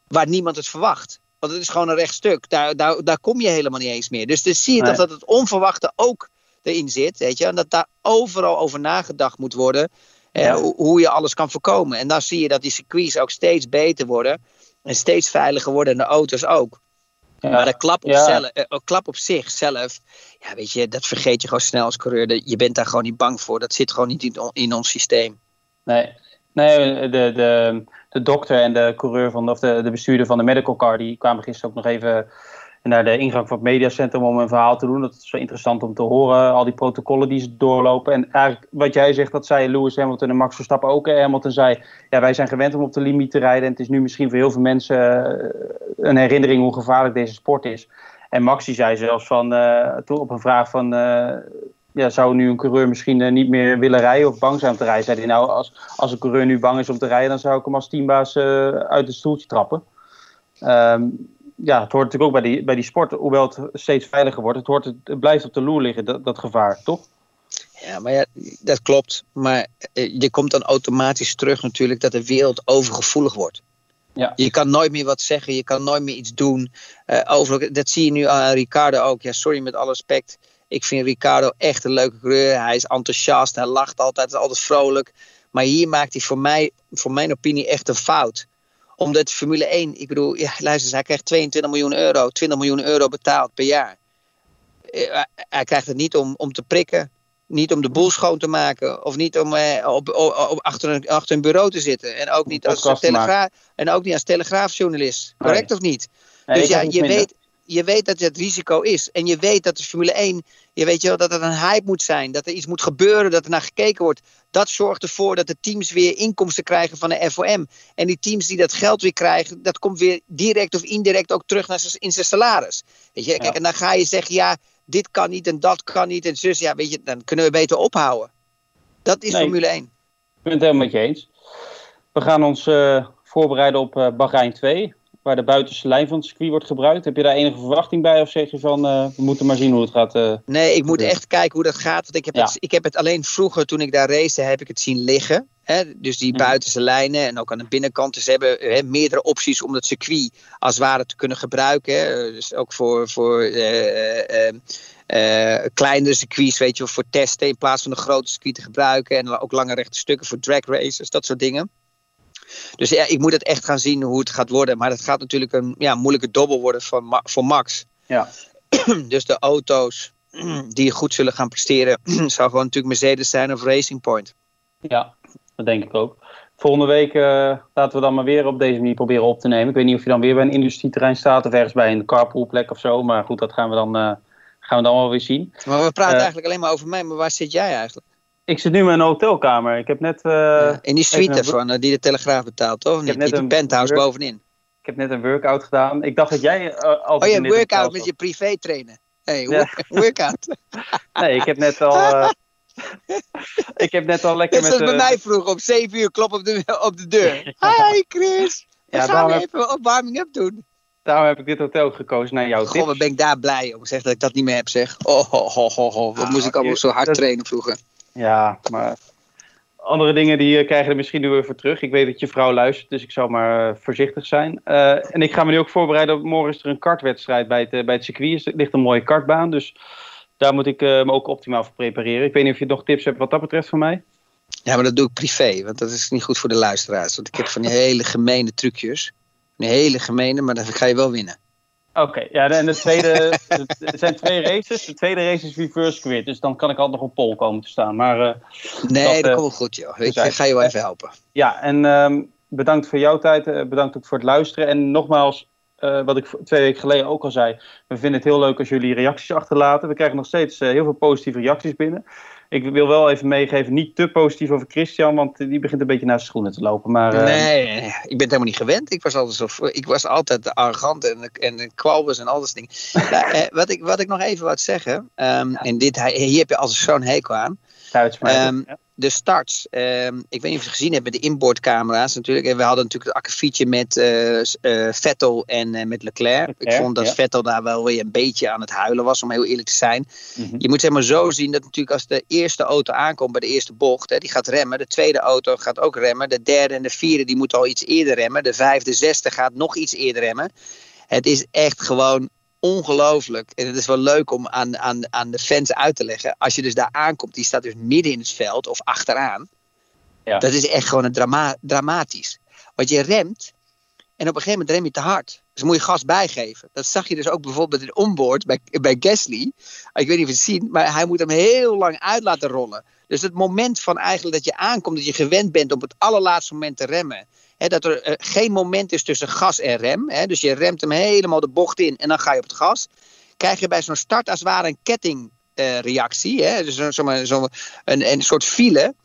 Speaker 3: waar niemand het verwacht. Want het is gewoon een rechtstuk. Daar, daar, daar kom je helemaal niet eens meer. Dus dan zie je toch dat het onverwachte ook erin zit. Weet je? En dat daar overal over nagedacht moet worden. Eh, hoe, je alles kan voorkomen. En dan zie je dat die circuits ook steeds beter worden. En steeds veiliger worden. En de auto's ook. Ja. Maar de klap op, zelf, eh, klap op zichzelf, ja, weet je, dat vergeet je gewoon snel als coureur. Je bent daar gewoon niet bang voor. Dat zit gewoon niet in, in ons systeem.
Speaker 2: Nee, nee de, de, de dokter en de coureur van, of de, de bestuurder van de medical car, die kwamen gisteren ook nog even naar de ingang van het mediacentrum om een verhaal te doen. Dat is wel interessant om te horen, al die protocollen die ze doorlopen. En eigenlijk wat jij zegt, dat zei Lewis Hamilton en Max Verstappen ook. Hamilton zei, ja, wij zijn gewend om op de limiet te rijden. En het is nu misschien voor heel veel mensen eh, een herinnering hoe gevaarlijk deze sport is. En Max die zei zelfs van, uh, op een vraag van, uh, ja, zou nu een coureur misschien niet meer willen rijden of bang zijn om te rijden? Zei hij nou, als, als een coureur nu bang is om te rijden, dan zou ik hem als teambaas uit het stoeltje trappen. Um, ja, het hoort natuurlijk ook bij die, bij die sport, hoewel het steeds veiliger wordt. Het, hoort, het blijft op de loer liggen, dat, dat gevaar, toch?
Speaker 3: Ja, maar ja, dat klopt. Maar eh, je komt dan automatisch terug natuurlijk dat de wereld overgevoelig wordt. Ja. Je kan nooit meer wat zeggen, je kan nooit meer iets doen. Uh, over, dat zie je nu aan Ricardo ook. Ja, sorry met alle respect. Ik vind Ricardo echt een leuke coureur. Hij is enthousiast, hij lacht altijd, is altijd vrolijk. Maar hier maakt hij voor mij, voor mijn opinie, echt een fout. Omdat Formule 1, ik bedoel, ja, luister hij krijgt 22 miljoen euro, 20 miljoen euro betaald per jaar. Eh, hij krijgt het niet om, om te prikken, niet om de boel schoon te maken. Of niet om eh, op, op, achter, een, achter een bureau te zitten. En ook niet als, telegraaf, en ook niet als telegraafjournalist. Correct of niet? dus ja, je weet, je weet dat het risico is. En je weet dat de Formule 1, je weet je wel, dat het een hype moet zijn. Dat er iets moet gebeuren, dat er naar gekeken wordt. Dat zorgt ervoor dat de teams weer inkomsten krijgen van de FOM. En die teams die dat geld weer krijgen, dat komt weer direct of indirect ook terug naar in zijn salaris. Weet je, kijk, en dan ga je zeggen, ja, dit kan niet en dat kan niet en zus. Ja, weet je, dan kunnen we beter ophouden. Dat is Formule 1. Ik
Speaker 2: ben het helemaal met je eens. We gaan ons uh, voorbereiden op uh, Bahrein 2 waar de buitenste lijn van het circuit wordt gebruikt. Heb je daar enige verwachting bij of zeg je van uh, we moeten maar zien hoe het gaat? Uh,
Speaker 3: nee, ik moet echt kijken hoe dat gaat. Want ik heb, het, ik heb het alleen vroeger toen ik daar race, heb ik het zien liggen. Hè? Dus die mhm. buitenste lijnen en ook aan de binnenkant. Dus ze hebben hè, meerdere opties om het circuit als het ware te kunnen gebruiken. Hè? Dus ook voor, voor uh, kleinere circuits, weet je, voor testen in plaats van een grote circuit te gebruiken. En ook lange rechte stukken voor drag races, dat soort dingen. Dus ja, ik moet het echt gaan zien hoe het gaat worden. Maar het gaat natuurlijk een ja, moeilijke dobbel worden voor, voor Max.
Speaker 2: Ja. <clears throat>
Speaker 3: dus de auto's <clears throat> die goed zullen gaan presteren, <clears throat> zou gewoon natuurlijk Mercedes zijn of Racing Point.
Speaker 2: Ja, dat denk ik ook. Volgende week uh, laten we dan maar weer op deze manier proberen op te nemen. Ik weet niet of je dan weer bij een industrieterrein staat of ergens bij een carpoolplek of zo. Maar goed, dat gaan we dan, uh, gaan we dan wel weer zien.
Speaker 3: Maar we praten uh, eigenlijk alleen maar over mij. Maar waar zit jij eigenlijk?
Speaker 2: Ik zit nu in een hotelkamer. Ik heb net... Uh,
Speaker 3: in die suite van, uh, die de Telegraaf betaalt, toch? Niet, net een penthouse bovenin.
Speaker 2: Ik heb net een workout gedaan. Ik dacht dat jij uh,
Speaker 3: al... Oh, je workout met je privé trainen. hey, work, <laughs> workout.
Speaker 2: nee, ik heb net al... <laughs> ik heb net al lekker
Speaker 3: met... bij mij vroeg om 7 uur klop op de, op de deur. <laughs> Hi Chris! Ja, gaan we even op warming up doen.
Speaker 2: Daarom heb ik dit hotel gekozen naar jouw
Speaker 3: Goh, wat ben ik daar blij om. Zeg dat ik dat niet meer heb, zeg. Oh. Wat ah, moest ik allemaal zo hard trainen vroeger.
Speaker 2: Ja, maar andere dingen die uh, krijgen er misschien nu weer voor terug. Ik weet dat je vrouw luistert, dus ik zal maar uh, voorzichtig zijn. Uh, en ik ga me nu ook voorbereiden. Op, morgen is er een kartwedstrijd bij het, bij het circuit. Er ligt een mooie kartbaan, dus daar moet ik me ook optimaal voor prepareren. Ik weet niet of je nog tips hebt wat dat betreft van mij.
Speaker 3: Ja, maar dat doe ik privé, want dat is niet goed voor de luisteraars. Want ik heb van die hele gemene trucjes. Een hele gemene, maar dan ga je wel winnen.
Speaker 2: Oké, ja, en de tweede, er zijn twee races. De tweede race is reverse grid, dus dan kan ik altijd nog op pol komen te staan. Maar, uh,
Speaker 3: nee, dat, dat uh, komt goed, joh. Ik ga je wel even helpen.
Speaker 2: Ja, en um, bedankt voor jouw tijd. Bedankt ook voor het luisteren. En nogmaals, eh, wat ik twee weken geleden ook al zei. We vinden het heel leuk als jullie reacties achterlaten. We krijgen nog steeds heel veel positieve reacties binnen. Ik wil wel even meegeven, niet te positief over Christian, want die begint een beetje naar zijn schoenen te lopen. Maar,
Speaker 3: nee, ik ben het helemaal niet gewend. Ik was altijd, zo, ik was altijd arrogant en, en kwalbus en al dat dingen. nou, <laughs> wat, ik, wat ik nog even wou zeggen, um, en dit, hier heb je altijd zo'n hekel aan.
Speaker 2: Um, ja
Speaker 3: de starts. Ehm, ik weet niet of je gezien hebt met de inboordcamera's natuurlijk. En we hadden natuurlijk het akkefietje met uh, uh, Vettel en uh, met Leclerc. Ik vond dat Vettel daar wel weer een beetje aan het huilen was, om heel eerlijk te zijn. Mm-hmm. Je moet zeg maar zo zien dat natuurlijk als de eerste auto aankomt bij de eerste bocht, hè, die gaat remmen. De tweede auto gaat ook remmen. De derde en de vierde die moeten al iets eerder remmen. De vijfde, zesde gaat nog iets eerder remmen. Het is echt gewoon ongelooflijk. En het is wel leuk om aan, aan, aan de fans uit te leggen. Als je dus daar aankomt, die staat dus midden in het veld of achteraan. Ja. Dat is echt gewoon een drama dramatisch. Want je remt en op een gegeven moment rem je te hard. Dus moet je gas bijgeven. Dat zag je dus ook bijvoorbeeld in onboard bij, bij Gasly. Ik weet niet of je het ziet, maar hij moet hem heel lang uit laten rollen. Dus het moment van eigenlijk dat je aankomt, dat je gewend bent op het allerlaatste moment te remmen dat er uh, geen moment is tussen gas en rem. Dus je remt hem helemaal de bocht in en dan ga je op het gas. Krijg je bij zo'n start als het ware een kettingreactie. Uh, dus een, een soort file.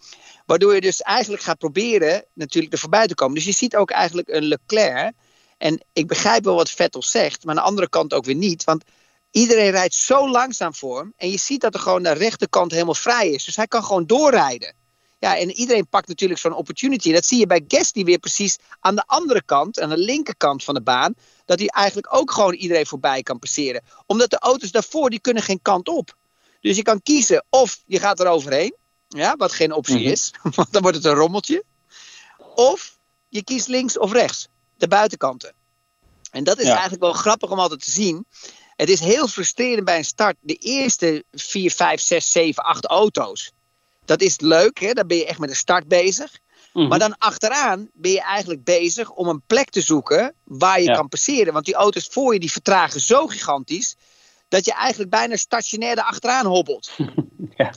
Speaker 3: Waardoor je dus eigenlijk gaat proberen natuurlijk er voorbij te komen. Dus je ziet ook eigenlijk een Leclerc. En ik begrijp wel wat Vettel zegt, maar aan de andere kant ook weer niet. Want iedereen rijdt zo langzaam voor hem. En je ziet dat er gewoon de rechterkant helemaal vrij is. Dus hij kan gewoon doorrijden. Ja, en iedereen pakt natuurlijk zo'n opportunity. Dat zie je bij Guesty weer precies aan de andere kant, aan de linkerkant van de baan. Dat hij eigenlijk ook gewoon iedereen voorbij kan passeren. Omdat de auto's daarvoor, die kunnen geen kant op. Dus je kan kiezen of je gaat er overheen. Ja, wat geen optie mhm. is. <laughs> Want dan wordt het een rommeltje. Of je kiest links of rechts. De buitenkanten. En dat is eigenlijk wel grappig om altijd te zien. Het is heel frustrerend bij een start. De eerste 4, 5, 6, 7, 8 auto's dat is leuk, hè? dan ben je echt met de start bezig. Mhm. Maar dan achteraan ben je eigenlijk bezig om een plek te zoeken waar je kan passeren. Want die auto's voor je die vertragen zo gigantisch dat je eigenlijk bijna stationair achteraan hobbelt. <laughs> ja.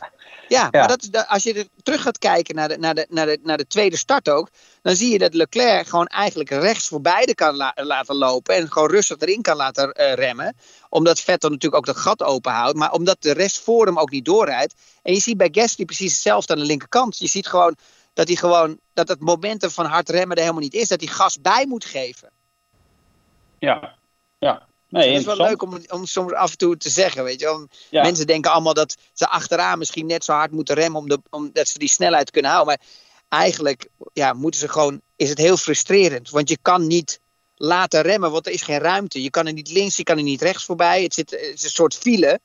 Speaker 3: Ja, maar dat is, als je er terug gaat kijken naar de, naar, de, naar, de, naar de tweede start ook, dan zie je dat Leclerc gewoon eigenlijk rechts voor beide kan laten lopen en gewoon rustig erin kan laten uh, remmen. Omdat Vettel natuurlijk ook dat gat open houdt, maar omdat de rest voor hem ook niet doorrijdt. En je ziet bij Gasly precies hetzelfde aan de linkerkant. Je ziet gewoon dat hij gewoon, dat het momentum van hard remmen er helemaal niet is, dat hij gas bij moet geven.
Speaker 2: Ja, ja. Nee,
Speaker 3: het is wel leuk om, om soms af en toe te zeggen. Weet je? Mensen denken allemaal dat ze achteraan misschien net zo hard moeten remmen om de, omdat ze die snelheid kunnen houden. Maar eigenlijk ja, moeten ze gewoon, is het heel frustrerend. Want je kan niet laten remmen, want er is geen ruimte. Je kan er niet links, je kan er niet rechts voorbij. Het, zit, het is een soort file.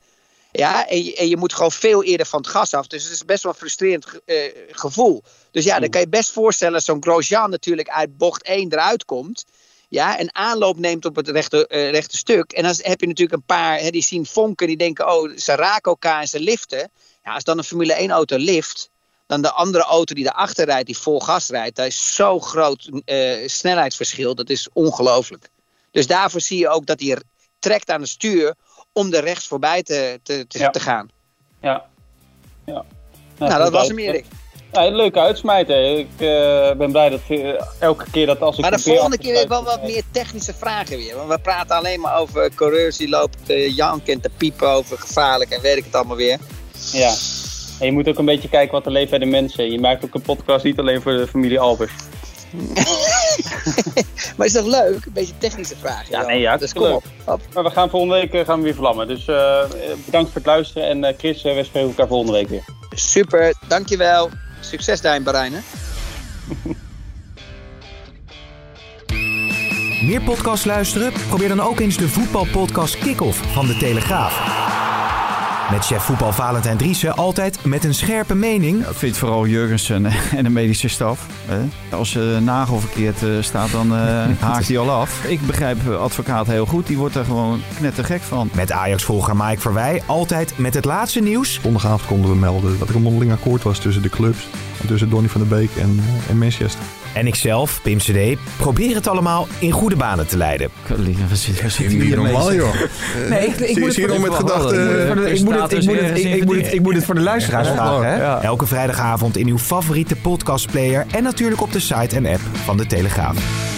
Speaker 3: Ja, en je, en je moet gewoon veel eerder van het gas af. Dus het is best wel een frustrerend uh, gevoel. Dus ja, dan kan je best voorstellen dat zo'n Grosjean natuurlijk uit bocht 1 eruit komt ja, een aanloop neemt op het rechte, uh, rechte stuk. En dan heb je natuurlijk een paar hè, die zien vonken, die denken, oh, ze raken elkaar en ze liften. Ja, als dan een Formule 1 auto lift, dan de andere auto die daarachter rijdt, die vol gas rijdt, daar is zo groot uh, snelheidsverschil, dat is ongelooflijk. Dus daarvoor zie je ook dat hij trekt aan het stuur om er rechts voorbij te, te, te, te gaan.
Speaker 2: Ja. ja.
Speaker 3: Nou, dat was hem Erik.
Speaker 2: Ja, een leuke uitsmijter. Ik uh, ben blij dat uh, elke keer dat als ik...
Speaker 3: Maar de volgende keer weer wel wat meer technische vragen weer. Want we praten alleen maar over coureurs die lopen te janken en te piepen over gevaarlijk en weet ik het allemaal weer.
Speaker 2: Ja. En je moet ook een beetje kijken wat er leeft bij de mensen. Je maakt ook een podcast niet alleen voor de familie Albers. <laughs>
Speaker 3: maar is toch leuk? Een beetje technische vragen.
Speaker 2: Ja, nee, ja. Dus kom op, op. Maar we gaan volgende week uh, gaan we weer vlammen. Dus bedankt voor het luisteren. En Chris, we spreken elkaar volgende week weer.
Speaker 3: Super, dankjewel. Succes daar in hè?
Speaker 1: Meer podcasts luisteren? Probeer dan ook eens de voetbalpodcast Kick-Off van De Telegraaf. Met chef voetbal Valentijn Driessen altijd met een scherpe mening.
Speaker 5: Ja, ik vind vooral Jurgensen <laughs> en de medische staf. Als uh, Nagel verkeerd uh, staat, dan uh, <laughs> haakt hij al af. Ik begrijp advocaat heel goed. Die wordt er gewoon knettergek van.
Speaker 1: Met Ajax-volger Mike Verwij altijd met het laatste nieuws.
Speaker 6: Zondagavond konden we melden dat er een mondeling akkoord was tussen de clubs. Tussen Donny van der Beek en, en Manchester.
Speaker 1: En ikzelf, Pim CD, probeer het allemaal in goede banen te leiden.
Speaker 5: Wat
Speaker 6: zit hier normaal, joh.
Speaker 5: Nee, ik, ik, moet
Speaker 6: hier nog met gedachten...
Speaker 1: Ik moet het voor de luisteraars vragen. Hè? Elke vrijdagavond in uw favoriete podcastplayer... en natuurlijk op de site en app van De Telegraaf.